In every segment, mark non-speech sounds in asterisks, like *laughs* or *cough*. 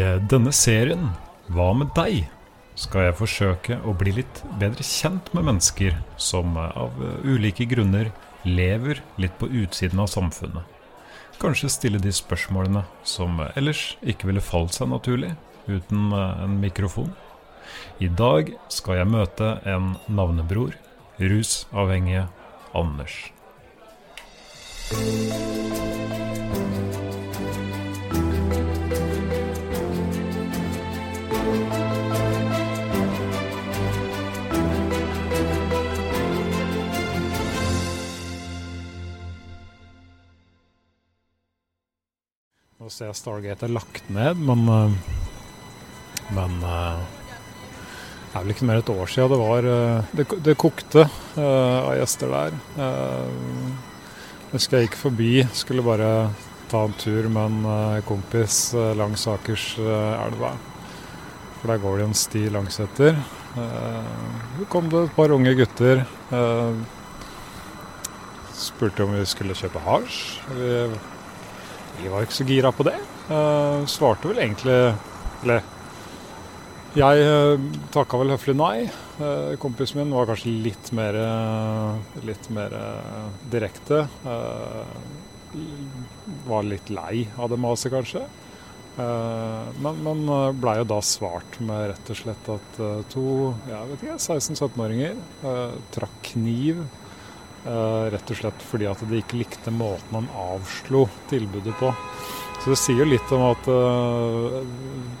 Eh, denne serien Hva med deg? skal jeg forsøke å bli litt bedre kjent med mennesker som eh, av eh, ulike grunner lever litt på utsiden av samfunnet. Kanskje stille de spørsmålene som ellers ikke ville falt seg naturlig uten en mikrofon. I dag skal jeg møte en navnebror, rusavhengige Anders. Nå se Stargate er lagt ned, men eh, Men eh, det er vel ikke mer et år siden det var eh, Det, det kokte av gjester der. Jeg husker jeg gikk forbi, skulle bare ta en tur med en kompis langs Akerselva. For der går det en sti langsetter. Så kom det et par unge gutter. Spurte om vi skulle kjøpe hasj. Vi vi var ikke så gira på det. Uh, svarte vel egentlig Eller jeg uh, takka vel høflig nei. Uh, kompisen min var kanskje litt mer, litt mer direkte. var litt lei av det maset, kanskje. men men blei jo da svart med rett og slett at to jeg vet ikke, 16-17-åringer trakk kniv rett og slett fordi at de ikke likte måten han avslo tilbudet på. Så det sier litt om at uh,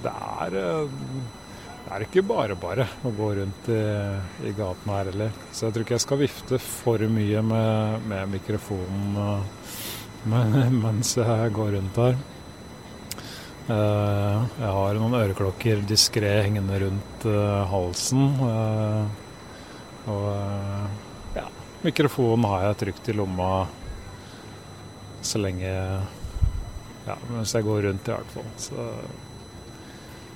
det, er, uh, det er ikke bare bare å gå rundt i, i gaten her heller. Så jeg tror ikke jeg skal vifte for mye med, med mikrofonen *laughs* mens jeg går rundt her. jeg har noen øreklokker diskré hengende rundt halsen. og Mikrofonen har jeg trygt i lomma så lenge Ja, mens jeg går rundt, i hvert fall. Så,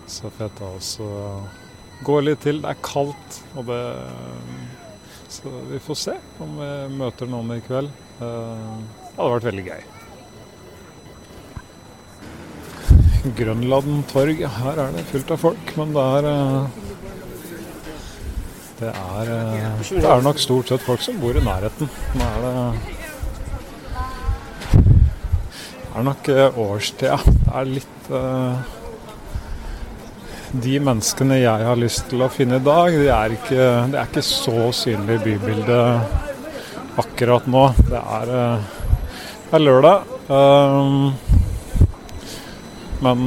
så får jeg ta også gå litt til. Det er kaldt, og det Så vi får se om vi møter noen i kveld. Eh, det hadde vært veldig gøy. Grønland torg, her er det fullt av folk, men det er eh, det er, eh, det er, nok stort sett folk som bor i nærheten. Nå er det er nok eh, årstida. Det er litt uh, De menneskene jeg har lyst til å finne i dag, det er ikke, er ikke så synlig i bybildet akkurat nå. Det er, det er lørdag. Men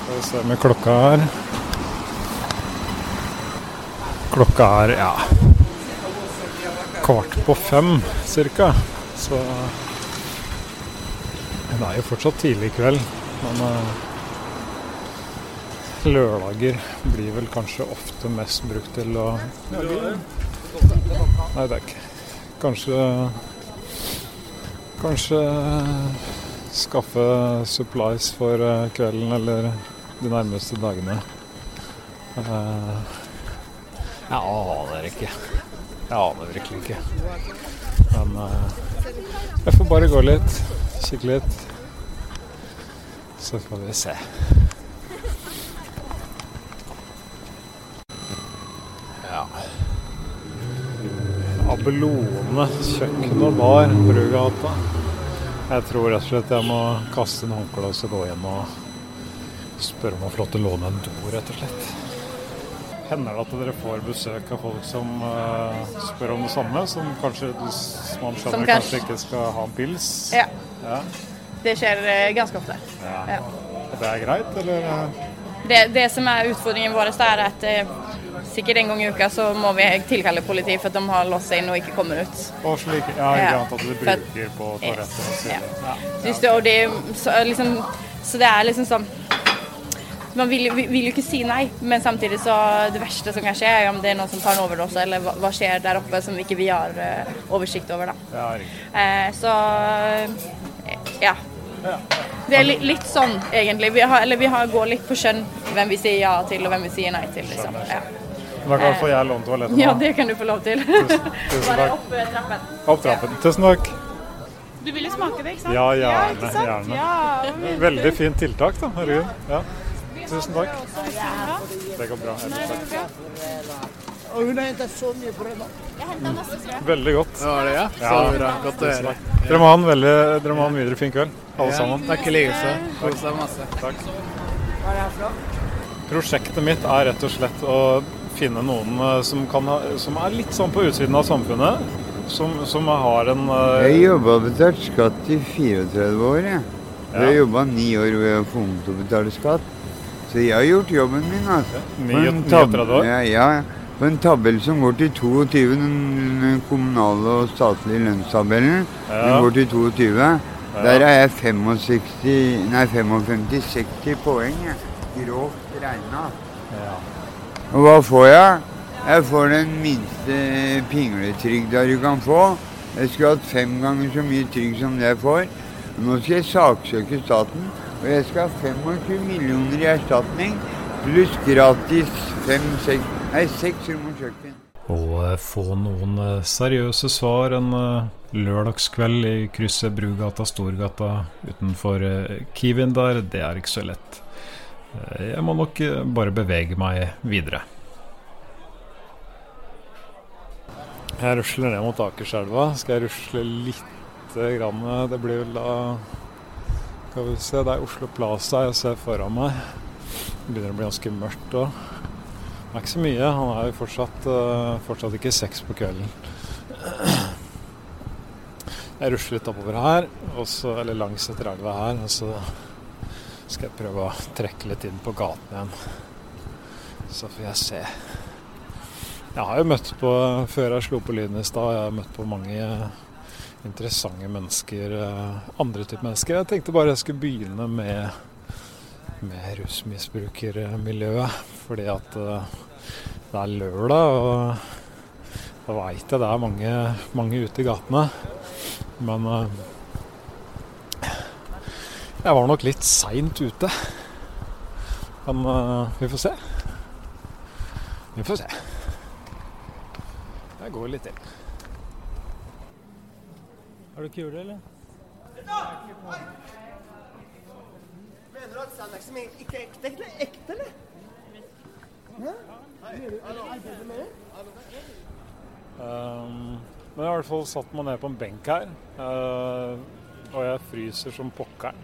Skal vi se med klokka her. Klokka er ja kvart på fem cirka. Så det er jo fortsatt tidlig i kveld. Men uh, lørdager blir vel kanskje ofte mest brukt til å Nei, det er ikke Kanskje Kanskje skaffe supplies for uh, kvelden eller de nærmeste dagene. Uh, jeg aner ikke. Jeg aner virkelig ikke. Men uh, jeg får bare gå litt, kikke litt. Så får vi se. Ja. Abelone kjøkken og bar, Brugata. Jeg tror rett og slett jeg må kaste inn håndkleet og gå hjem og spørre om å få lov til å låne en do, rett og slett. Hender det at dere får besøk av folk som uh, spør om det samme? Som kanskje man skjønner kanskje... kanskje ikke skal ha en pils? Ja. ja. Det skjer uh, ganske ofte. Ja. ja. Det er greit, eller? Det, det som er utfordringen vår, er at uh, sikkert en gang i uka så må vi tilkalle politi for at de har låst seg inn og ikke kommer ut. Og slik, ja, ikke ja. at de bruker på toalettet. Ja. Ja. Ja. Det, så, liksom, så det er liksom sånn man vil, vil, jo ikke si nei, men samtidig så det verste som kan skje, er om det er noen som tar en overdose, eller hva, hva skjer der oppe som ikke vi har uh, oversikt over. da. Ja, uh, så ja. Det er litt, litt sånn, egentlig. Vi, har, eller vi har, går litt på skjønn hvem vi sier ja til, og hvem vi sier nei til. liksom. Ja. Da kan få jeg låne toalettet nå. Ja, det kan du få lov til. Tusen, tusen *laughs* Bare opp trappen. Opp trappen. Tusen takk. Du vil jo smake det, ikke sant? Ja, gjerne. ikke sant? gjerne. Ja, Veldig fint tiltak, da. Herregud. Ja. Tusen takk. Det går bra. Og hun har hentet så mye brød nå. Henta. Veldig godt. Var det, ja? Ja. Så bra. Godt å høre. Dere må ha en, veldig, dere må ha en videre fin kveld, alle Ja, sammen. Takk i likeså. Kos deg masse. Prosjektet mitt er rett og slett å finne noen eh, som, kan ha, som er litt sånn på utsiden av samfunnet. Som, som har en uh... Jeg jobba og betalte skatt i 34 år. Jeg, Ja. jeg jobba ni år ved jeg få ungdom til å betale skatt. Så jeg har gjort jobben min. altså. På en 39? Ja, ja, på en tabell som går til 22, den, kommunale og statlige lønnstabellen, Ja. den går til 22. Der er jeg 65, nei 55-60 poeng, grovt regna. ja. Og hva får jeg? Jeg får den minste pingletrygda du kan få. Jeg skulle hatt fem ganger så mye trygd som det jeg får. Nå skal jeg saksøke staten, og jeg skal ha 25 millioner i erstatning. Pluss gratis fem, seks, nei, seks rom og kjøkken. Å eh, få noen eh, seriøse svar en eh, lørdagskveld i krysset Brugata Storgata utenfor Kiwien der, det er ikke så lett. Jeg må nok bare bevege meg videre. Jeg rusler ned mot Akerselva. Skal jeg rusle lite grann? Det blir vel da Skal vi se, det er Oslo Plaza jeg ser foran meg. Det begynner å bli ganske mørkt òg. Det er ikke så mye. Han er jo fortsatt, eh, fortsatt ikke seks på kvelden. Jeg rusler litt oppover her, også, eller langs etter elva her, og så skal jeg prøve å trekke litt inn på gaten igjen. Så får jeg se. Jeg har jo møtt på, før jeg slo på lyden i stad, jeg har møtt på mange interessante mennesker, eh, andre typer mennesker. Jeg tenkte bare jeg skulle begynne med, med rusmisbrukermiljøet, fordi at eh, det er lørdag, og da veit jeg det er mange, mange ute i gatene. Men eh, jeg var nok litt seint ute. Men vi får se. Vi får se. Jeg går litt inn. Er du kule, eller? Mener du at Sandaksen ikke er ekte, eller? Ekte, eller? Um, men i hvert fall satt meg ned på en benk her. uh, og jeg fryser som pokkeren.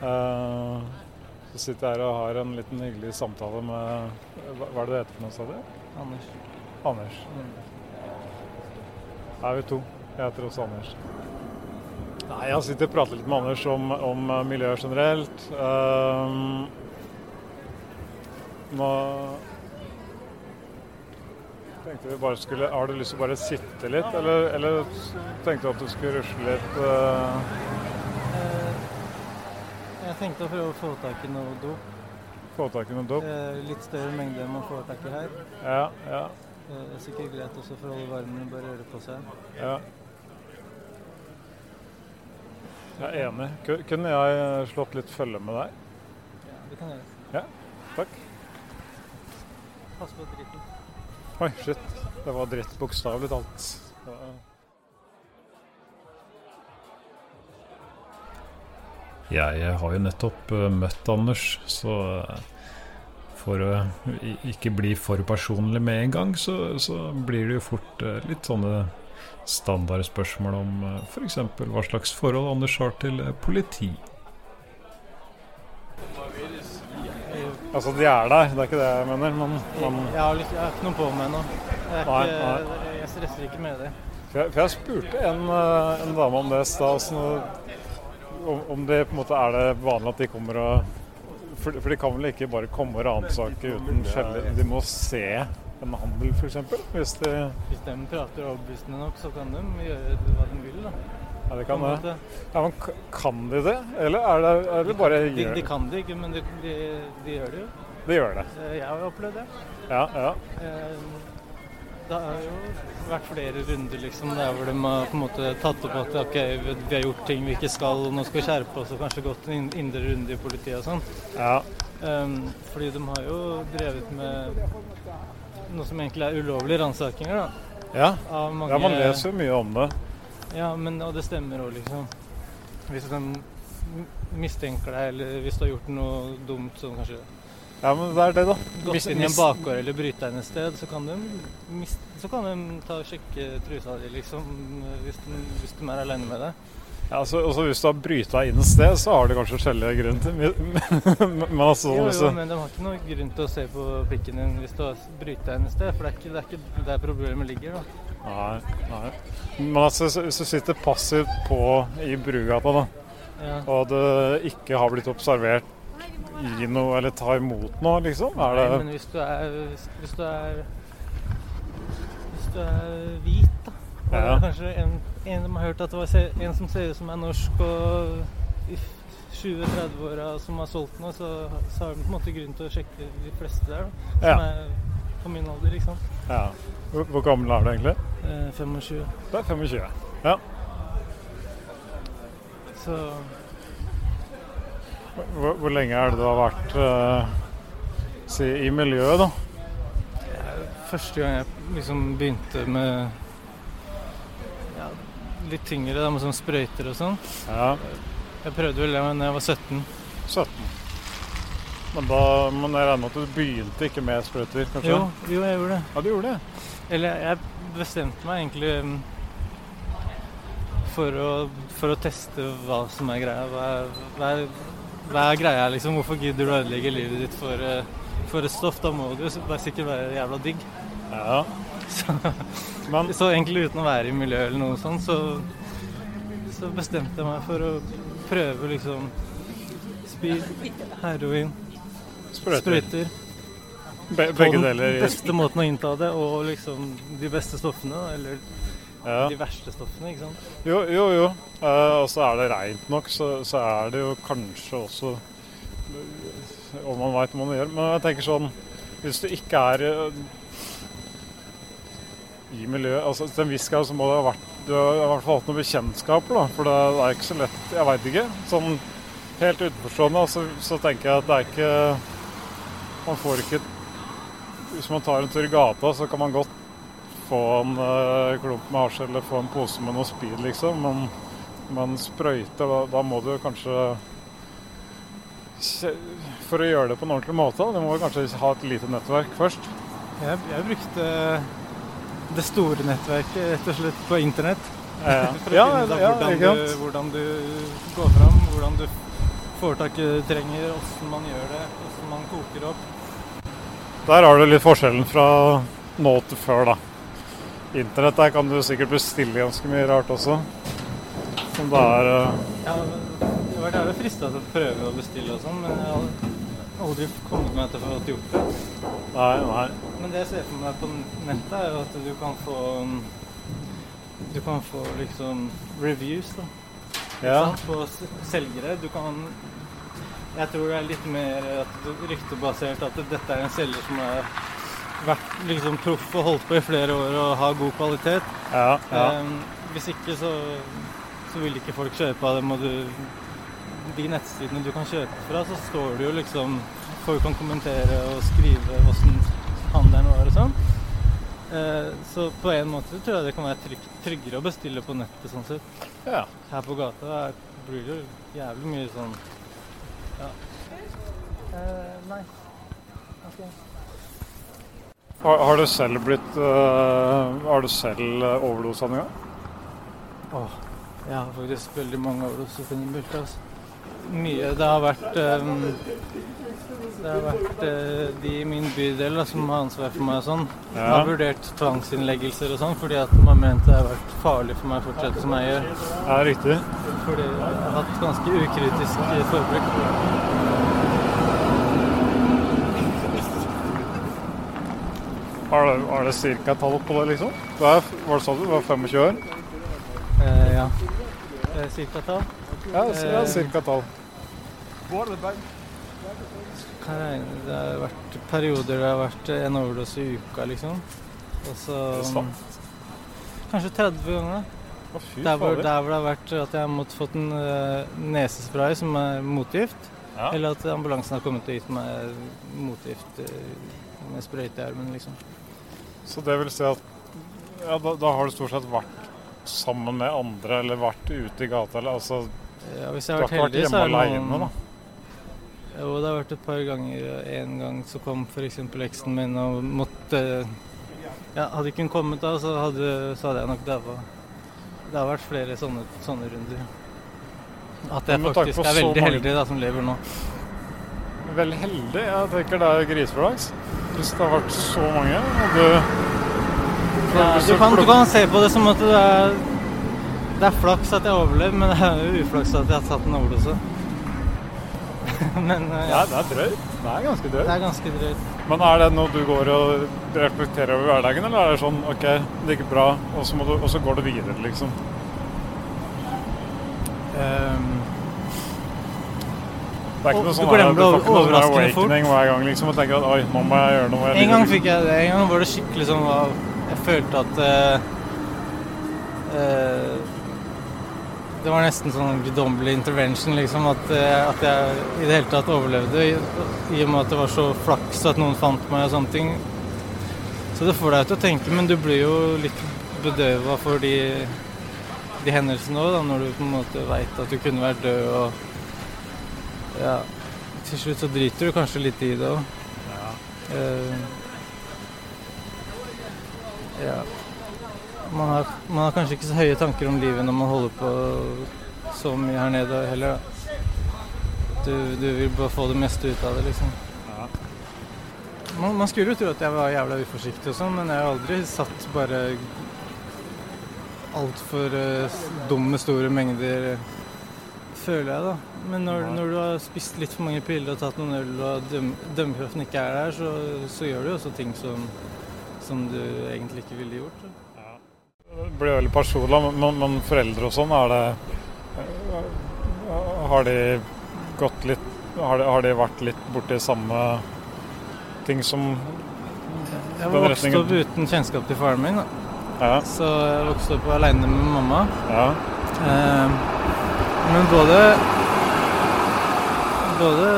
Uh, så sitter jeg her og har en liten hyggelig samtale med Hva hva er det det heter for noe, sa du? Anders. Anders. Er vi to? Jeg heter også Anders. Nei, Jeg sitter og prater litt med Anders om, om eh, miljøet generelt. Um, nå tenkte vi bare skulle Har du lyst til å bare sitte litt, eller, eller tenkte du at du skulle rusle litt? Eh, jeg tenkte å prøve å få tak i noe dop. få tak i noe dop? Litt større mengde enn man får tak i her. Ja, ja, det er sikkert greit også for å holde varmen og bare røre på seg. ja. Jeg er enig. Kunne jeg slått litt følge med deg? Ja, det kan jeg gjøre. Takk. Pass på dritten. Oi, shit. Det var dritt bokstavelig talt. Ja. Jeg har jo nettopp eh, møtt Anders, så eh, for å ikke bli for personlig med en gang, så, så blir det jo fort eh, litt sånne standardspørsmål om f.eks. hva slags forhold Anders har til eh, politi. Altså, de er der, det er ikke det jeg mener, men, man... Jeg har, litt, jeg har ikke noe på meg nå. Jeg, jeg stresser ikke med det. For jeg, for jeg spurte en, eh, en dame om det i stad. Om, om det på en måte er det vanlig at de kommer og For, for de kan vel ikke bare komme og ransake uten skjeller? De må se en handel, f.eks.? Hvis de Hvis de prater overbevisende nok, så kan de gjøre hva de vil. da. Ja, de kan det. Ja, men kan de det? Eller er det, er det bare De, de kan det ikke, men de, de, de gjør det jo. De gjør det. Eh, Jeg har jo opplevd det. Ja, ja. Eh, Det har jo vært flere runder liksom, der hvor de har på en måte tatt opp at ok, vi vi har gjort ting vi ikke skal, og nå skal vi skjerpe oss og kanskje gått en indre runde i politiet og sånn. ja. Um, fordi de har jo drevet med noe som egentlig er ulovlige ransakinger. Ja. Mange, ja, man leser jo mye om det. Ja, men, og det stemmer òg, liksom. Hvis de mistenker deg, eller hvis du har gjort noe dumt, som kanskje Ja, men det er det, da. gått inn i en bakgård eller bryta inn et sted, så kan de, så kan de ta og sjekke trusa di, liksom, hvis de, hvis de er aleine med deg. Ja, altså, også hvis du har bryta deg inn et sted, så har du kanskje skjellig grunn til Men altså, Jo, jo, men de har ikke noe grunn til å se på pikken din hvis du har bryta deg inn et sted, for det er ikke, det er ikke der problemet ligger. da. Nei, nei. Men altså, hvis du sitter passivt på i Brugata, da, Ja. og det ikke har blitt observert gi noe eller ta imot noe, liksom? Nei, men hvis du er Hvis du er Hvis du er hvit, da. Og Ja. kanskje en, en som har hørt at det var en som ser ut som er norsk og i 20-30-åra som har solgt noe, så, så har de på en måte grunn til å sjekke de fleste der, da. Som Ja. er på min alder, ikke sant. ja. Hvor, hvor gammel er du egentlig? Eh, 25. Du er 25. Ja. Så Hvor, hvor lenge er det du har vært eh, si, i miljøet, da? første gang jeg liksom begynte med litt tyngre, da, med sånn sprøyter og sånn. Ja. Jeg prøvde vel det da jeg var 17. 17. Men, da, men jeg regner med at du begynte ikke med sprøyter, kanskje? Jo, jo, jeg gjorde det. Ja, du gjorde det? Eller jeg bestemte meg egentlig mm, for å, for å teste hva som er greia. Hva hva hva er greia, liksom? Hvorfor gidder du å ødelegge livet ditt for, eh, for et stoff? Da må du jo bare sikkert være jævla digg. Ja. *laughs* Så, Men så egentlig uten å være i miljøet eller noe sånt, så, så bestemte jeg meg for å prøve liksom speed, heroin, sprøyter. sprøyter. Be, På begge deler Den beste måten å innta det, og liksom de beste stoffene, eller ja. de verste stoffene, ikke sant. Jo, jo. jo. Uh, og så er det reint nok, så, så er det jo kanskje også Om man veit hva man gjør. Men jeg tenker sånn Hvis du ikke er eh, i miljøet altså Til en viss grad så må det ha vært Du har i hvert fall hatt noen bekjentskaper, da. For det er ikke så lett Jeg veit ikke. Sånn helt utenforstående så, så tenker jeg at det er ikke Man får ikke Hvis man tar en tur i gata, så kan man godt få en eh, klump med hasj eller få en pose med noe speed, liksom. Men, men sprøyte, da, da må du kanskje For å gjøre det på en ordentlig måte, du må kanskje ha et lite nettverk først. Jeg, jeg brukte det store nettverket rett og slett på internett. Ja, For å ja, finne ut ja, hvordan, du, hvordan du går fram, hvordan du får tak i det du trenger, åssen man gjør det, åssen man koker opp. Der har du litt forskjellen fra nå til før, da. Internett der kan du sikkert bestille ganske mye rart også. Som det er uh... Ja, det var jævlig frista til å prøve å bestille og sånn, men jeg har aldri kommet meg til å få gjort det. Nei, nei. Men det jeg ser for meg på nettet, er jo at du kan få Du kan få liksom reviews, da. Ja. på selgere. Du kan Jeg tror det er litt mer at det- ryktebasert at dette er en selger som har vært liksom proff og holdt på i flere år og har god kvalitet. Ja, ja. Um, hvis ikke så, så vil ikke folk kjøpe av dem, og du De nettsidene du kan kjøpe fra, så står det jo liksom Folk kan kommentere og skrive åssen handelen var og sånn. Eh, så på en måte tror jeg det kan være trygg, tryggere å bestille på nettet sånn sett. ja. Her på gata blir det jo jævlig mye sånn Ja. Eh, nei. Ok. Har, har du selv blitt uh, Har du selv uh, overdosa noen gang? Åh, jeg har faktisk veldig mange overdosebilder. Altså. Mye. Det har vært ehm, Det har vært eh, de i min bydel da, som har ansvar for meg og sånn. Ja. Har vurdert tvangsinnleggelser og sånn fordi at de har ment det har vært farlig for meg å fortsette som jeg gjør. Ja, riktig. Fordi jeg har hatt ganske ukritisk eh, forbruk. Har du, har du cirka tall på det, liksom? Du er, hva sa du? Du var 25 år? Eh, ja. Eh, cirka tall. Ja, ja Eh, cirka tall. Det har vært perioder det har vært en overdose i uka, liksom. Og så sant. Kanskje 30 ganger. Å, Der hvor, der hvor det har vært at jeg har måttet fått en eh, nesespray som er motgift. Ja. Eller at ambulansen har kommet og gitt meg motgift eh, med sprøyte i armen, liksom. Så det vil si at ja, da, da har du stort sett vært sammen med andre, eller vært ute i gata, eller altså Ja, hvis jeg har vært heldig, så er det noen da? Jo, det har vært et par ganger. En gang så kom f.eks. eksen min og måtte Ja, hadde ikke hun kommet da, så hadde, så hadde jeg nok daua. Det har vært flere sånne, sånne runder. At jeg faktisk er veldig heldig da, som lever nå. Veldig heldig. Jeg tenker det er griseflaks. Hvis det har vært så mange, og du Ja, du, kan, du kan se på det som at det er, det er flaks at jeg overlever, men det er jo uflaks at jeg har tatt en overdose. *laughs* men uh, Ja, ja, det er drøyt. Det er ganske det drøyt. er ganske drøyt. Men er det noe du går og reflekterer over hverdagen, eller er det sånn OK, det gikk bra, og så, må du, og så går du videre, liksom? Um, Det er ikke noe sånn du glemmer det overraskende fort. hver gang liksom, og tenker at oi, nå må jeg gjøre noe. En gang fikk jeg det. En gang var det skikkelig sånn. Jeg følte at uh, eh, Det var nesten sånn guddommelig intervention, liksom. At, eh, at jeg i det hele tatt overlevde. I, og med at det var så flaks at noen fant meg og sånne ting. Så det får deg til å tenke, men du blir jo litt bedøva for de, de hendelsene òg, når du på en måte veit at du kunne vært død og Ja. Til slutt så driter du kanskje litt i det òg. Eh, ja. Man har, man har kanskje ikke så høye tanker om livet når man holder på så mye her nede heller. Da. Du, du vil bare få det meste ut av det, liksom. Man, man skulle jo tro at jeg var jævla uforsiktig og sånn, men jeg har aldri satt bare altfor uh, dumme, store mengder, føler jeg, da. Men når, når du har spist litt for mange piller og tatt noen øl, og døm, dømmekraften ikke er der, så, så gjør du også ting som, som du egentlig ikke ville gjort. Da. Blir veldig personlig, men, men foreldre og sånn, er det Har de gått litt Har de, har de vært litt borti samme ting som Jeg vokste opp uten kjennskap til faren min. Ja. så jeg vokste opp aleine med mamma. ja. Eh, men både både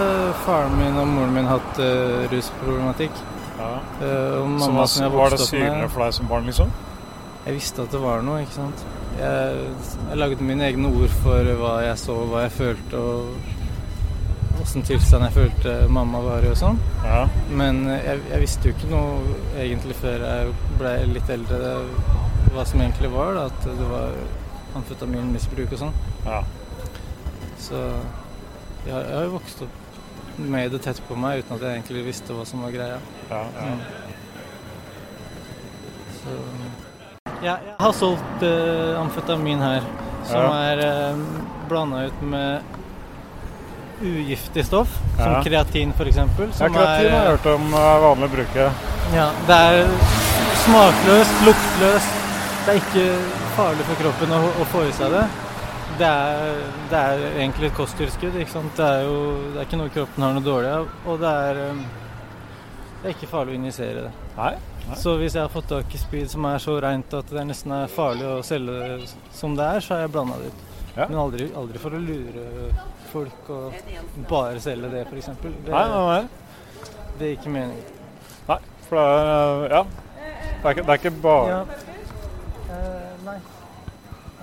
faren min og moren min hatt uh, rusproblematikk. ja. Uh, og mamma som jeg var det med for deg som barn, liksom? Jeg visste at det var noe, ikke sant. Jeg, jeg lagde mine egne ord for hva jeg så, hva jeg følte og åssen tilstand jeg følte mamma var i og sånn. Ja. Men jeg, jeg visste jo ikke noe egentlig før jeg ble litt eldre hva som egentlig var, da, at det var amfetaminmisbruk og sånn. ja. Så jeg, jeg har jo vokst opp med det tett på meg uten at jeg egentlig visste hva som var greia. ja, ja. Så ja, jeg har solgt uh, amfetamin her, som Ja. er uh, blanda ut med ugiftig stoff, Ja. som kreatin f.eks. Ja, kreatin har jeg hørt om er vanlig å bruke. Ja, det er smakløst, luktløst. Det er ikke farlig for kroppen å, å få i seg det. Det er, det er egentlig et kosttilskudd. ikke sant? Det er jo det er ikke noe kroppen har noe dårlig av. Og det er, det er ikke farlig å injisere det. Nei? Så hvis jeg har fått tak i speed som er så reint at det nesten er farlig å selge som det er, så har jeg blanda det ut. Ja. Men aldri, aldri for å lure folk og bare selge det, f.eks. Det, Nei, nei, nei. det er ikke meningen. nei. For det er eh, Ja. Det er ikke, det er ikke bare Ja. uh, nei.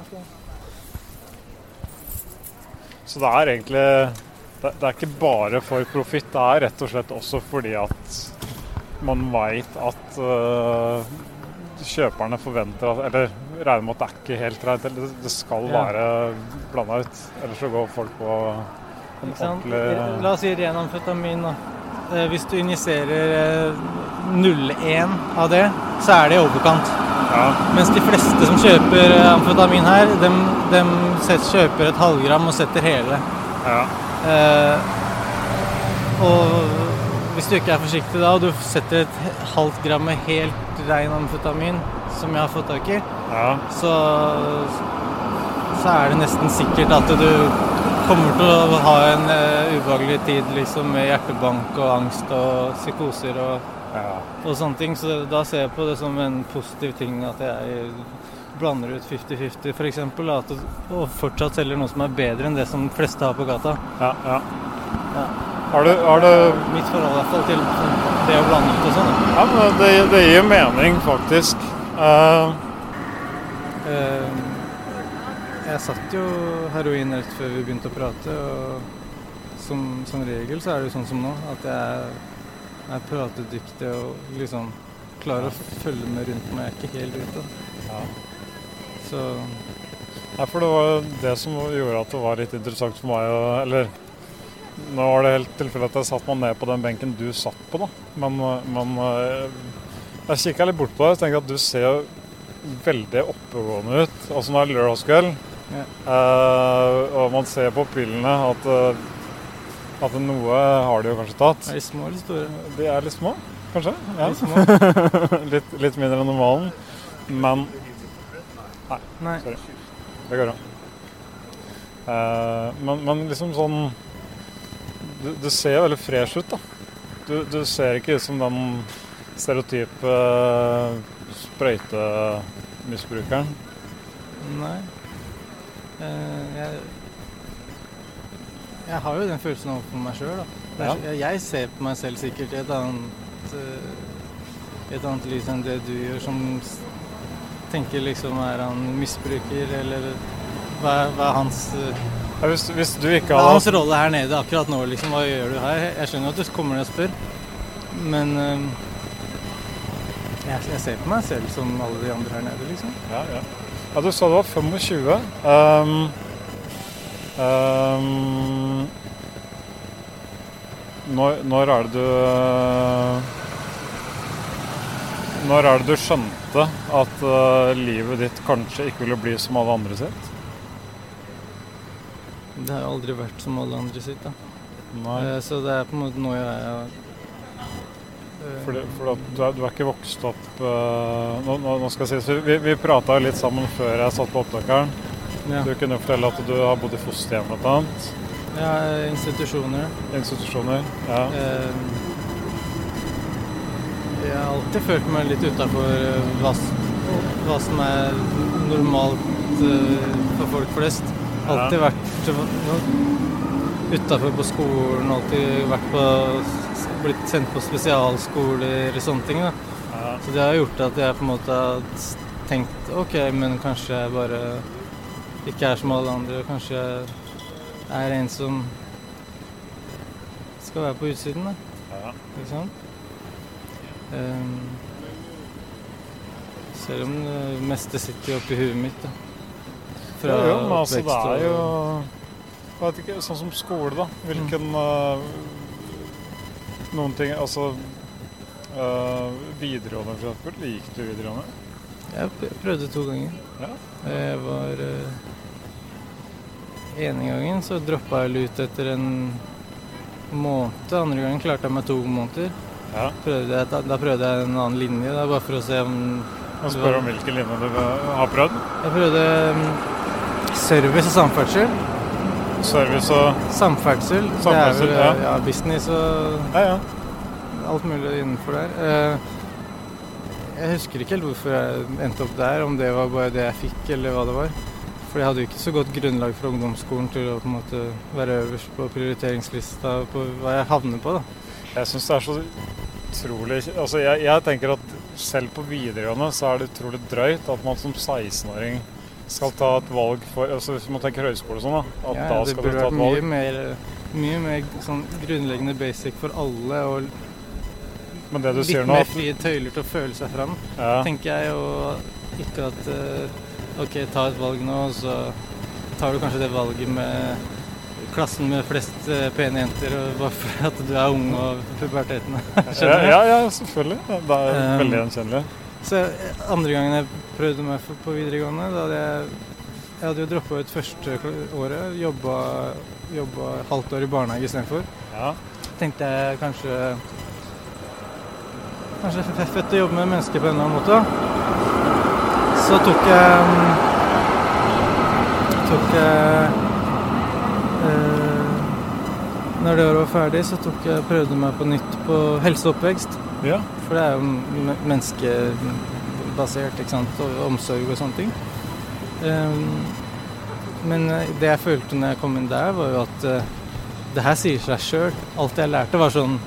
Ok. Så det er egentlig det, det er ikke bare for profitt, det er rett og slett også fordi at man veit at uh, kjøperne forventer at Eller regner med at det er ikke helt rent. eller Det, skal Ja. være blanda ut. Ellers så går folk på en ordentlig La oss si ren amfetamin. da. Eh, Hvis du injiserer eh, 0,1 av det, så er det i overkant. Ja, Mens de fleste som kjøper eh, amfetamin her, de, kjøper et halvgram og setter hele. ja, Uh, og hvis du ikke er forsiktig da, og du setter et halvt gram med helt ren amfetamin, som jeg har fått tak i, ja. så, så er det nesten sikkert at du kommer til å ha en uh, ubehagelig tid liksom, med hjertebank og angst og psykoser og, ja. og sånne ting. Så da ser jeg på det som en positiv ting at jeg blander ut 50-50 f.eks. Og fortsatt selger noe som er bedre enn det som de fleste har på gata. ja, ja. Ja. Har du, har du Mitt forhold i hvert fall til det å blande ut og sånn. Ja, men det, det gir mening, faktisk. Uh... Uh, jeg satt jo heroin rett før vi begynte å prate, og som, som regel så er det jo sånn som nå, at jeg er pratedyktig og liksom klarer å følge med rundt meg. Jeg er ikke helt ute. Ja. Så Nei, for det var det som gjorde at det var litt interessant for meg å Eller nå var det helt tilfeldig at jeg satte meg ned på den benken du satt på, da. Men, men eh, jeg kikka litt bort på deg og tenkte at du ser jo veldig oppegående ut. Altså nå er det lørdagskveld, Ja. uh, og man ser på pillene at, eh, at noe har de jo kanskje tatt. er de små eller store? De er litt små, kanskje? Ja. Små? *laughs* litt, litt mindre enn normalen. Men Nei. det går bra. Uh, men, men liksom sånn du, du ser jo veldig fresh ut, da. Du, du ser ikke ut som den stereotype uh, sprøytemisbrukeren. Nei. Eh, jeg, jeg har jo den følelsen overfor meg sjøl, da. Er- Jeg, ser på meg selv sikkert i et annet eh, et annet lys enn det du gjør, som tenker liksom er han misbruker, eller hva, hva er hans eh, Ja, hvis, hvis du ikke Hva er hans rolle her nede akkurat nå, liksom? Hva gjør du her? Jeg skjønner at du kommer ned og spør, men eh, jeg, jeg ser på meg selv som alle de andre her nede, liksom. ja, ja. ja, du sa du var 25. Um, um, når, når er det du Når er det du skjønte at uh, livet ditt kanskje ikke ville bli som alle andre sitt? Det har aldri vært som alle andre sitt, da. Nei. Eh, Så det er på en måte noe jeg eh, Fordi, for du, er, du er ikke vokst opp uh, nå, nå, skal jeg si, så Vi, vi prata litt sammen før jeg satt på opptakeren. ja. Du kunne fortelle at du har bodd i fosterhjem bl.a. ja, institusjoner. Institusjoner. Ja. Uh, Jeg har alltid følt meg litt utafor hva, hva som er normalt uh, for folk flest. Alltid vært utafor på skolen, alltid vært på, blitt sendt på spesialskoler og sånne ting. da. Ja. Så det har gjort at jeg på en måte har tenkt OK, men kanskje jeg bare ikke er som alle andre. Kanskje jeg er en som skal være på utsiden, da. Ja. Ikke sant? Um, selv om det meste sitter oppi huet mitt, da. Jo, jo, men altså, det er jo Jeg vet ikke, sånn som skole, da. Hvilken uh, Noen ting Altså uh, Videregående, for eksempel. Gikk du videregående? Jeg prøvde to ganger. Ja. Jeg var uh, Ene gangen så droppa jeg ut etter en måned. Andre gangen klarte jeg meg to måneder. Ja. Prøvde jeg, da, da prøvde jeg en annen linje, da, bare for å se om spør om hvilken linje du har prøvd. Jeg prøvde um, service og samferdsel. Service og Samferdsel, Samferdsel, det er ja. vel ja, business og Ja, ja. alt mulig innenfor der. Eh, Jeg husker ikke helt hvorfor jeg endte opp der, om det var bare det jeg fikk eller hva det var. For jeg hadde jo ikke så godt grunnlag fra ungdomsskolen til å på en måte være øverst på prioriteringslista på hva jeg havner på. da. Jeg syns det er så utrolig Altså, jeg, jeg tenker at selv på videregående så er det utrolig drøyt at man som 16-åring skal ta et valg for altså Hvis man tenker høyskole og sånn, da. At Ja, da skal du ta et valg. mye burde mer, mye mer sånn grunnleggende basic for alle, og Men det du litt sier nå mer frie tøyler til å føle seg fram. ja, tenker jeg, og ikke at eh, OK, ta et valg nå, og så tar du kanskje det valget med klassen med flest eh, pene jenter, bare for at du er ung og puberteten. *laughs* ja, ja, ja, selvfølgelig. Det er Um, veldig gjenkjennelig. Så andre gangen jeg prøvde meg på videregående, da hadde jeg jeg hadde jo droppa ut første året, jobba, jobba halvt år i barnehage istedenfor. Ja. Tenkte jeg kanskje Kanskje det er fett å jobbe med mennesker på en eller annen måte. Så tok jeg tok jeg eh, Når det året var ferdig, så tok jeg prøvde meg på nytt på helse og oppvekst. ja. For det er jo menneskebasert, ikke sant, og omsorg og sånne ting. Um, men eh, det jeg følte når jeg kom inn der, var jo at uh, det her sier seg sjøl. Alt jeg lærte var sånn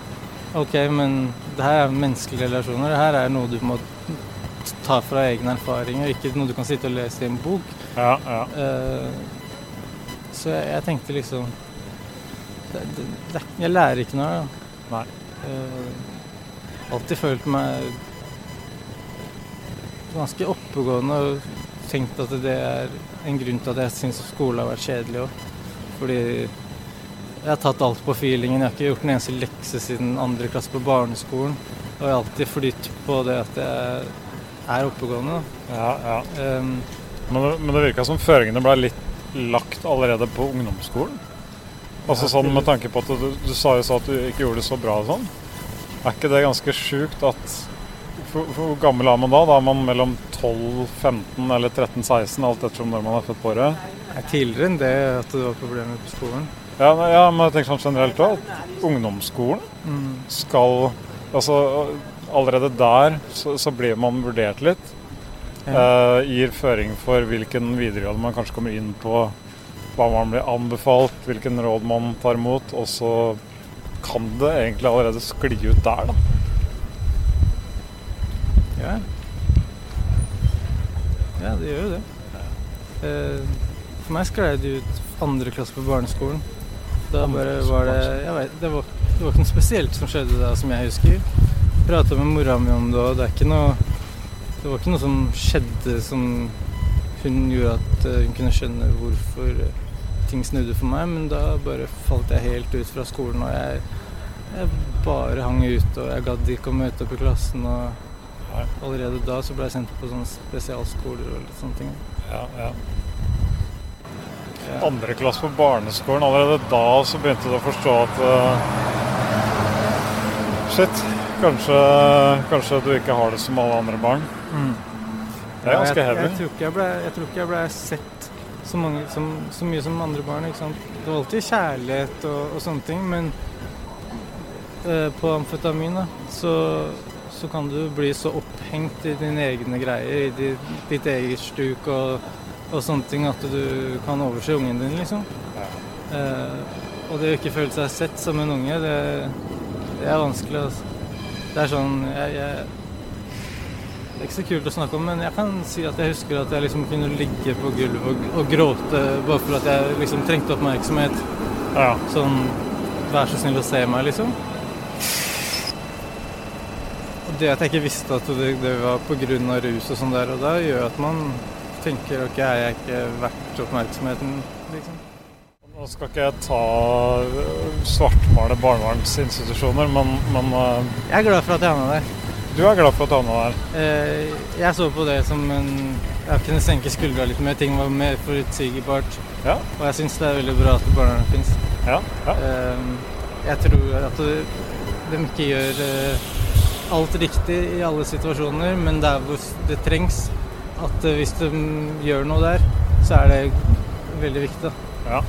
OK, men det her er menneskelige relasjoner. Det her er noe du må ta fra egne erfaringer, ikke noe du kan sitte og lese i en bok. Ja, ja. Uh, så jeg, jeg tenkte liksom det, det, det, Jeg lærer ikke noe. Nei. Uh, alltid følt meg ganske oppegående og tenkt at det er en grunn til at jeg syns skole har vært kjedelig òg. Fordi jeg har tatt alt på feelingen. Jeg har ikke gjort en eneste lekse siden andre klasse på barneskolen. Og jeg har alltid flytt på det at jeg er oppegående. ja, ja. Um, Men, det- men det virka som føringene ble litt lagt allerede på ungdomsskolen. Altså sånn med tanke på at du, du sa jo så at du ikke gjorde det så bra og sånn. Er ikke det ganske sjukt at for, for Hvor gammel er man da? Da er man mellom 12, 15 eller 13, 16, alt ettersom når man er født på året. er tidligere enn det at det var problemer på skolen. Ja, ja, men jeg tenker sånn generelt òg. Ungdomsskolen Mm. skal Altså allerede der så, så blir man vurdert litt. Eh, gir føring for hvilken videregående man kanskje kommer inn på, hva man blir anbefalt, hvilken råd man tar imot. Og så kan det egentlig allerede skli ut der, da. Ja. ja, det gjør jo det. Eh, For meg sklei det ut andre klasse på barneskolen. Da bare var det Jeg vet, det var, det var ikke noe spesielt som skjedde da, som jeg husker. Prata med mora mi om det, og det er ikke noe Det var ikke noe som skjedde som hun gjorde at eh, hun kunne skjønne hvorfor eh, ting snudde for meg, men da bare falt jeg helt ut fra skolen, og jeg, jeg bare hang ute, og jeg gadd ikke å møte opp i klassen. og Allerede da så ble jeg sendt på sånne spesialskoler og litt sånne ting. Ja, ja. Ja. Andre klasse på barneskolen, allerede da så begynte du å forstå at uh, Shit, kanskje, kanskje du ikke har det som alle andre barn. Det er ganske jeg, heavy. Jeg, jeg, ble, jeg tror ikke jeg ble sett så, mange, som, så mye som andre barn. Ikke sant? Det var alltid kjærlighet og, og sånne ting, men eh, på amfetamin da, så, så kan du bli så opphengt i dine egne greier, i ditt, ditt eget stuk og, og sånne ting, at du kan overse ungen din, liksom. Eh, og det å ikke føle seg sett som en unge, det, det er vanskelig. Altså. Det er sånn jeg, jeg det er ikke så kult å snakke om, men jeg kan si at jeg husker at jeg liksom kunne ligge på gulvet og, og gråte bare for at jeg liksom trengte oppmerksomhet. Ja. Sånn Vær så snill å se meg, liksom. Og det at jeg ikke visste at det, det var pga. rus og sånn der og da, gjør at man tenker ok, er jeg ikke verdt oppmerksomheten, liksom. Nå skal ikke jeg ta svartmale barnevernsinstitusjoner, men, men uh... Jeg er glad for at jeg havna der. Du er glad for å ta med deg? Eh, jeg så på det som en Jeg kunne senke skuldra litt mer. Ting var mer forutsigbart. Ja. Og jeg syns det er veldig bra at barnevernet fins. Ja, ja. Ehm, Jeg tror at de ikke gjør eh, alt riktig i alle situasjoner, men der hvor det trengs, at eh, hvis de gjør noe der, så er det veldig viktig. da. Ja.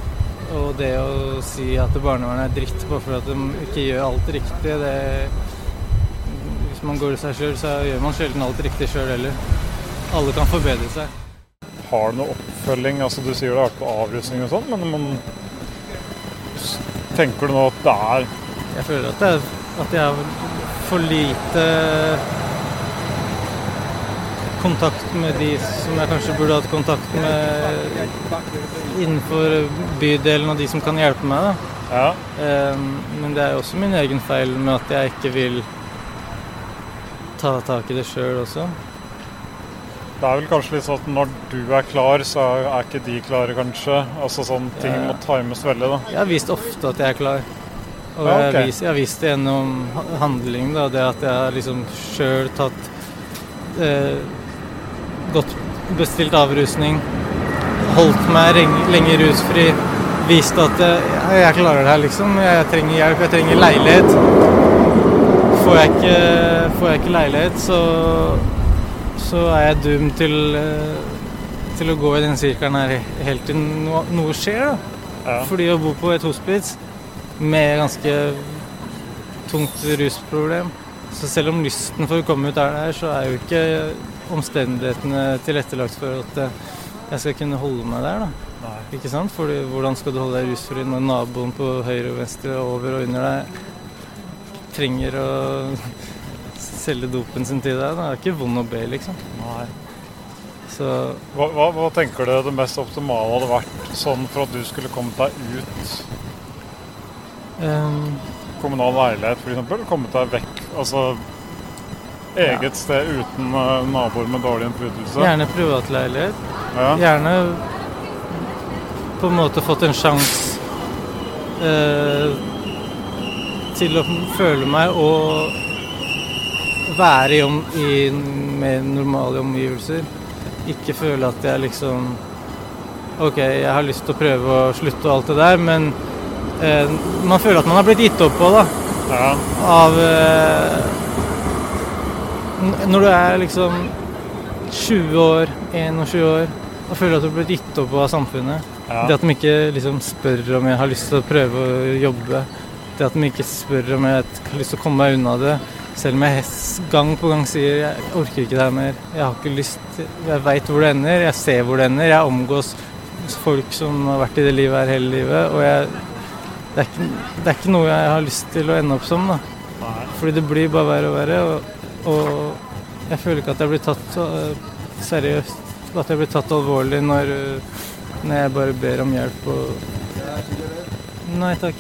Og det å si at barnevernet er dritt bare for at de ikke gjør alt riktig, det Hvis man går i seg sjøl, så gjør man sjelden alt riktig sjøl heller. Alle kan forbedre seg. Har du noe oppfølging? Altså, du sier det har vært på avrusning og sånn, men, man tenker du nå at det er Jeg føler at, det at jeg har for lite kontakt med de som jeg kanskje burde hatt kontakt med innenfor bydelen og de som kan hjelpe meg. Ja. Ehm, Men det er også min egen feil med at jeg ikke vil ta tak i det sjøl også. Det er vel kanskje litt sånn at når du er klar, så er ikke de klare, kanskje. Altså sånn ting Ja. må times veldig, da. Jeg har vist ofte at jeg er klar. Og Ja, jeg, har vist, jeg har vist det gjennom ha- handling. Da, det at jeg har liksom sjøl tatt eh, Godt bestilt avrusning. Holdt meg lenge rusfri. Vist at eh, jeg klarer det her, liksom. Jeg trenger hjelp, jeg trenger leilighet. Får jeg ikke, får jeg ikke leilighet, så, så er jeg dum til, eh, til å gå i den sirkelen her helt til noe, noe skjer. da. Ja. Fordi å bo på et hospits med ganske tungt rusproblem Så selv om lysten for å komme ut er der, så er jo ikke omstendighetene tilrettelagt for at eh, jeg skal kunne holde meg der. da. Nei. Ikke sant? Fordi hvordan skal du holde deg rusfri når naboen på høyre og venstre over og under deg trenger å selge dopen sin til deg. Det er ikke vond å be, liksom. Nei. Så Hva, hva, hva tenker du det mest optimale hadde vært sånn for at du skulle kommet deg ut? um, Kommunal leilighet f.eks. Kommet deg vekk. Altså eget sted uten eh, naboer med dårlig innflytelse. gjerne privatleilighet. Ja. Gjerne på en måte fått en sjanse eh, til å føle meg og være i, om, i mer normale omgivelser. Ikke føle at jeg liksom OK, jeg har lyst til å prøve å slutte og alt det der, men eh, man føler at man har blitt gitt opp på, da. Ja. Av eh, Når du er liksom 20 år, 21 år, og føler at du har blitt gitt opp på av samfunnet. Ja. Det at de ikke liksom spør om jeg har lyst til å prøve å jobbe. Det at de ikke spør om jeg har lyst til å komme meg unna det. Selv om jeg gang på gang sier jeg orker ikke det her mer. Jeg har ikke lyst. Jeg veit hvor det ender. Jeg ser hvor det ender. Jeg omgås folk som har vært i det livet her hele livet. Og jeg, det, er ikke, det er ikke noe jeg har lyst til å ende opp som. da. Fordi det blir bare verre og verre. Og, og jeg føler ikke at jeg blir tatt øh, seriøst. At jeg blir tatt alvorlig når, når jeg bare ber om hjelp og Nei takk.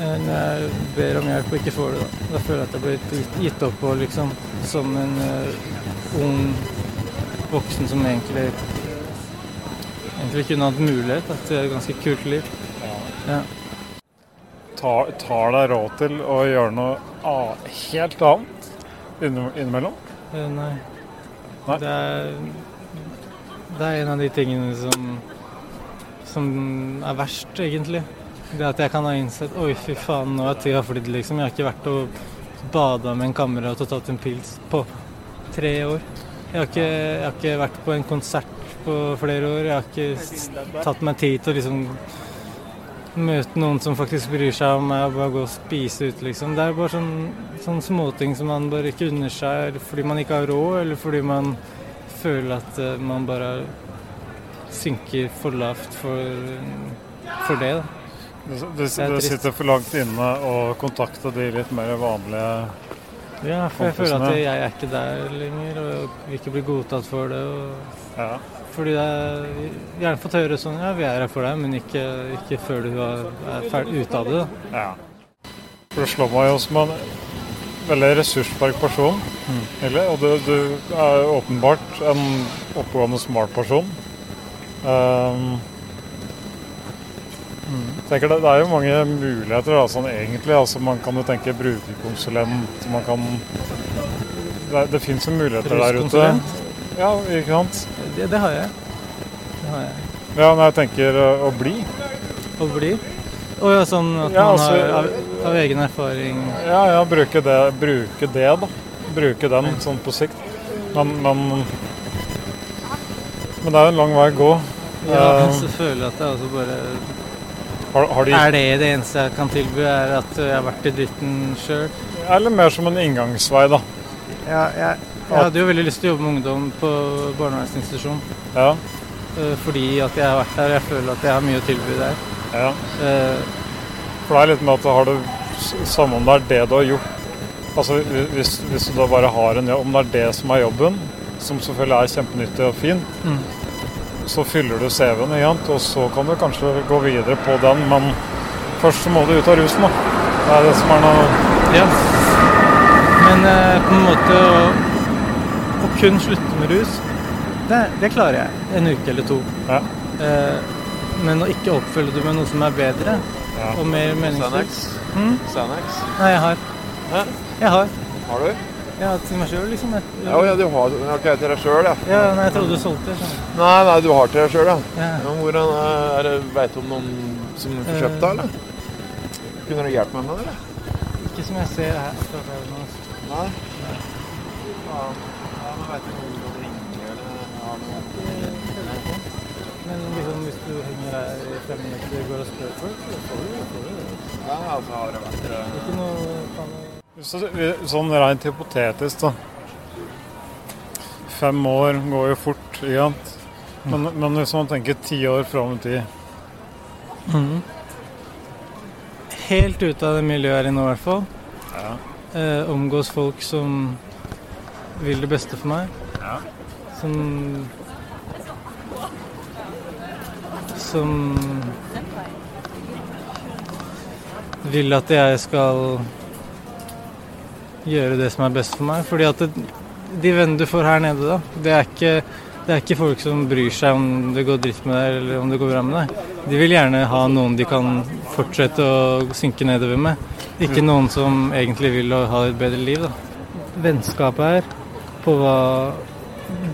Eh, Når jeg ber om hjelp og ikke får det, da. Da føler jeg at jeg blir gitt, opp på, liksom. Som en uh, ung voksen som egentlig egentlig kunne hatt mulighet da, til et ganske kult liv. Ja. Tar, tar deg råd til å gjøre noe helt annet innimellom? Eh, Nei. Nei. Det er, det er en av de tingene som, som er verst, egentlig. Det at jeg kan ha innsett Oi, fy faen, nå har tida flydd, liksom. Jeg har ikke vært og bada med en kamerat og tatt en pils på tre år. Jeg har, ikke, jeg har ikke vært på en konsert på flere år. Jeg har ikke tatt meg tid til å liksom møte noen som faktisk bryr seg om meg og bare gå og spise ut, liksom. Det er bare sånn, sånne småting som man bare ikke unner seg fordi man ikke har råd, eller fordi man føler at eh, man bare synker for lavt for, for det. da. Det, det, Det er sitter for langt inne å kontakte de litt mer vanlige Ja, for jeg føler at jeg er ikke der lenger, og ikke bli godtatt for det. Og Ja. fordi jeg gjerne fått høre sånn Ja, vi er her for deg, men ikke, ikke før du er er ferdig ute av det. ja. For det slår meg jo som en veldig ressurssterk person. Egentlig. Og du, du er åpenbart en oppegående, smart person. Um, tenker det, det er jo mange muligheter da, sånn egentlig. Altså, man kan jo tenke brukerkonsulent. Man kan Det, det fins jo muligheter der ute. Ja, ikke sant? Det, det har jeg. Det har jeg. Ja, når jeg tenker uh, å bli. Å bli. Og ja, sånn at Ja, man altså- har av, av egen erfaring Ja, ja, bruke det, bruke det da. Bruke den sånn på sikt. Men, men, men det er jo en lang vei å gå. Ja, Eh, så føler jeg at det er altså bare har, har de, Er det det eneste jeg kan tilby, er at jeg har vært i dritten sjøl? eller mer som en inngangsvei, da. Ja, jeg, jeg hadde jo veldig lyst til å jobbe med ungdom på barnevernsinstitusjon. Ja, eh, Fordi at jeg har vært der, jeg føler at jeg har mye å tilby der. ja. Eh, For det er litt med at har du Samme om det er det du har gjort Altså hvis, hvis du da bare har en jobb, om det er det som er jobben, som selvfølgelig er kjempenyttig og fint, Mm. Så fyller du CV-en, og så kan du kanskje gå videre på den, men først så må du ut av rusen, da. Det er det som er noe Ja. Men eh, på en måte å, å kun slutte med rus, det, det klarer jeg. En uke eller to. Ja. Eh, men å ikke oppfølge det med noe som er bedre Ja. og mer meningsfullt Xanax? Mm? Xanax? Nei, jeg har. Hæ? Jeg har. Har du? Har til meg sjøl, liksom. Jeg, Ja, ja, du har Ok, til deg sjøl, ja. ja, nei, jeg trodde du solgte. Så. Nei, nei, du har til deg sjøl, ja. Ja. ja. Hvordan er det Veit du om noen som får kjøpt det, eller? Kunne du hjulpet meg med det, eller? Ikke som jeg ser her. fra det noe. Nei? Ja, ja men veit du noen du ringer, eller har noe Men liksom, hvis du henger her i fem minutter og går og spør folk, så får du det. Ja, altså har det vært det Ikke noe Så, sånn rent hypotetisk, da. Fem år går jo fort, ikke sant? Men, men hvis man tenker ti år fram i tid mm. Helt ute av det miljøet her i nå, i hvert fall. ja. eh, omgås folk som vil det beste for meg. Ja. Som Som vil at jeg skal gjøre det som er best for meg. Fordi at det, de vennene du får her nede, da, det er, ikke, det er ikke folk som bryr seg om det går dritt med deg eller om det går bra med deg. De vil gjerne ha noen de kan fortsette å synke nedover med. Ikke noen som egentlig vil ha et bedre liv. Da. Vennskapet her, på hva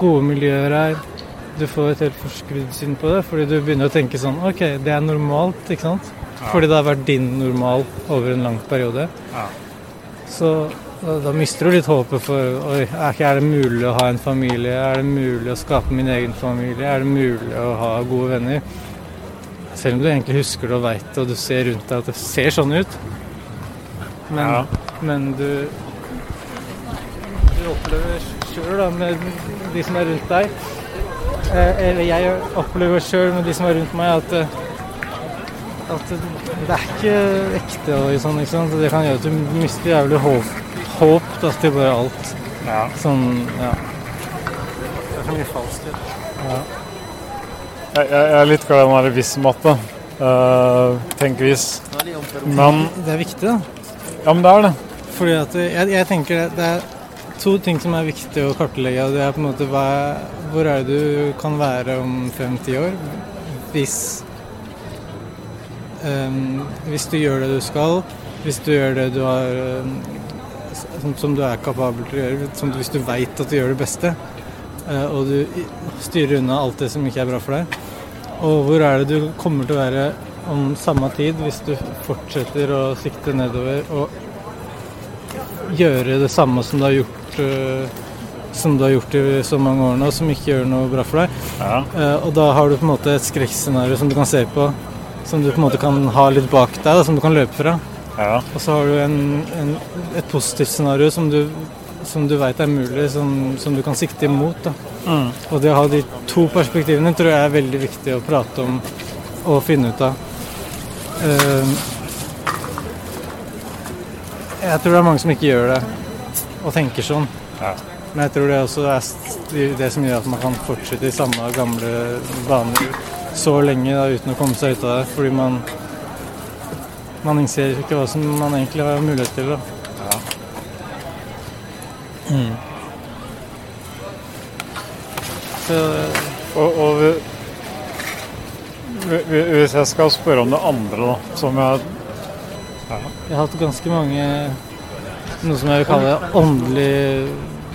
gode miljøer er. Du får et helt forskrudd syn på det, fordi du begynner å tenke sånn OK, det er normalt, ikke sant? Fordi det har vært din normal over en lang periode. Ja. Så da, da mister du litt håpet for Oi, er, er det mulig å ha en familie? Er det mulig å skape min egen familie? Er det mulig å ha gode venner? Selv om du egentlig husker det og veit det, og du ser rundt deg at det ser sånn ut. Men, Ja. men du Du opplever sjøl, med de som er rundt deg eh, Eller jeg opplever sjøl med de som er rundt meg, at at det er ikke ekte og sånn, ikke sant. Det kan gjøre at du mister jævlig håp, håp da, til bare alt. Ja. Sånn, ja. Det er så mye falskhet. Jeg, jeg jeg er litt glad i den der hvis-matte. Uh, Tenk-hvis. Men Det er viktig, da. Ja, men det er det. Fordi at jeg, jeg tenker det, det er to ting som er viktig å kartlegge. Det er på en måte hva, hvor er det du kan være om fem-ti år hvis um, Hvis du gjør det du skal, hvis du gjør det du har ehm, som, som du er kapabel til å gjøre, som, hvis du veit at du gjør det beste, eh, og du styrer unna alt det som ikke er bra for deg. Og hvor er det du kommer til å være om samme tid hvis du fortsetter å sikte nedover og gjøre det samme som du har gjort eh, som du har gjort i så mange år nå, som ikke gjør noe bra for deg. Ja. Eh, og da har du på en måte et skrekkscenario som du kan se på, som du på en måte kan ha litt bak deg, da, som du kan løpe fra. Ja. Og så har du en, en, et positivt scenario som du, som du veit er mulig, som, som du kan sikte imot. Mm. Og det å ha de to perspektivene tror jeg er veldig viktig å prate om og finne ut av. Uh, jeg tror det er mange som ikke gjør det, og tenker sånn. Ja. Men jeg tror det også er det som gjør at man kan fortsette i samme gamle baner så lenge da, uten å komme seg ut av det. Fordi man, man innser ikke hva som man egentlig har mulighet til. Da. Mm. Så Og, og vi, vi- vi- hvis jeg skal spørre om det andre, da, som jeg Jeg har hatt ganske mange noe som jeg vil kalle åndelige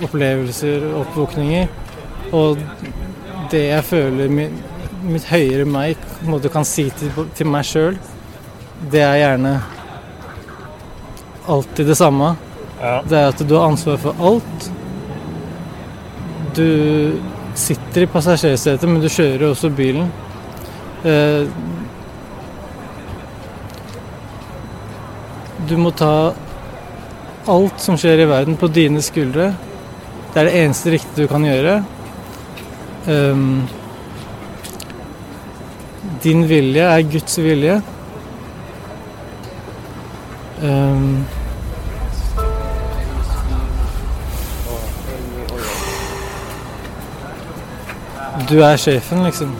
opplevelser og oppvåkninger. Og det jeg føler mitt, mitt høyere meg på en måte kan si til, til meg sjøl, det er gjerne alltid det samme. Ja. Det er at du har ansvar for alt. Du sitter i passasjersetet, men du kjører også bilen. Eh, Du må ta alt som skjer i verden på dine skuldre. Det er det eneste riktige du kan gjøre. Ehm, din vilje er Guds vilje. Ehm, du er sjefen, liksom.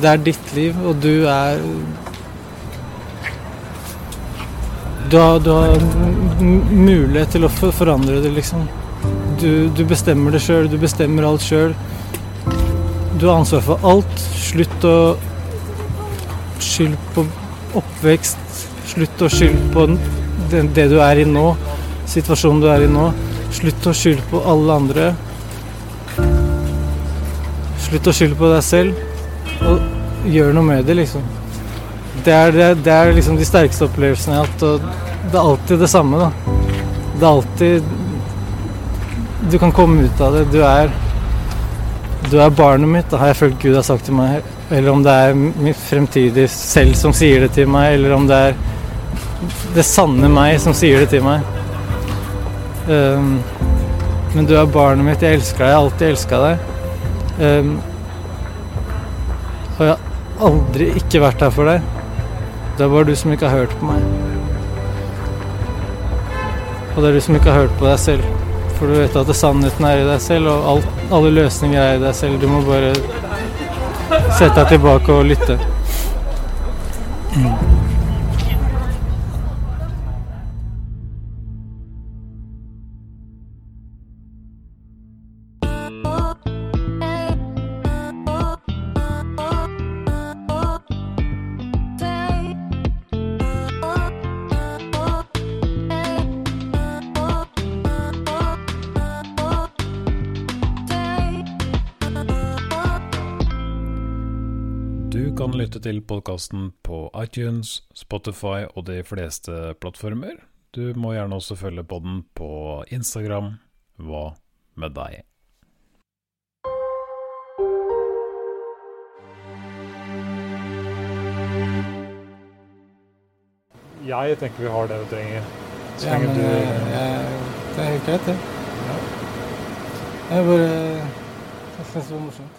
Det er ditt liv, og du er Du har, du har mulighet til å forandre det, liksom. Du, du bestemmer det sjøl, du bestemmer alt sjøl. Du har ansvar for alt. Slutt å skylde på oppvekst. Slutt å skylde på det, du er i nå, situasjonen du er i nå. Slutt å skylde på alle andre. Slutt å skylde på deg selv, og gjør noe med det, liksom. Det er, det, det er liksom de sterkeste opplevelsene jeg har hatt, og det er alltid det samme, da. Det er alltid Du kan komme ut av det. Du er Du er barnet mitt, da har jeg følt Gud har sagt til meg. Eller om det er mitt fremtidige selv som sier det til meg, eller om det er det sanne meg som sier det til meg. Um, men du er barnet mitt, jeg elsker deg, jeg har alltid elska deg. Um, og jeg har aldri ikke vært her for deg. Det er bare du som ikke har hørt på meg. Og det er du som ikke har hørt på deg selv. For du vet at sannheten er i deg selv, og alt, alle løsninger er i deg selv. Du må bare sette deg tilbake og lytte. Du til podkasten på iTunes, Spotify og de fleste plattformer. Du må gjerne også følge podden på Instagram. Hva med deg? Jeg tenker vi har det vi trenger. Så Ja, men du jeg, jeg, det er helt greit, det. Jeg bare Jeg syns det var morsomt.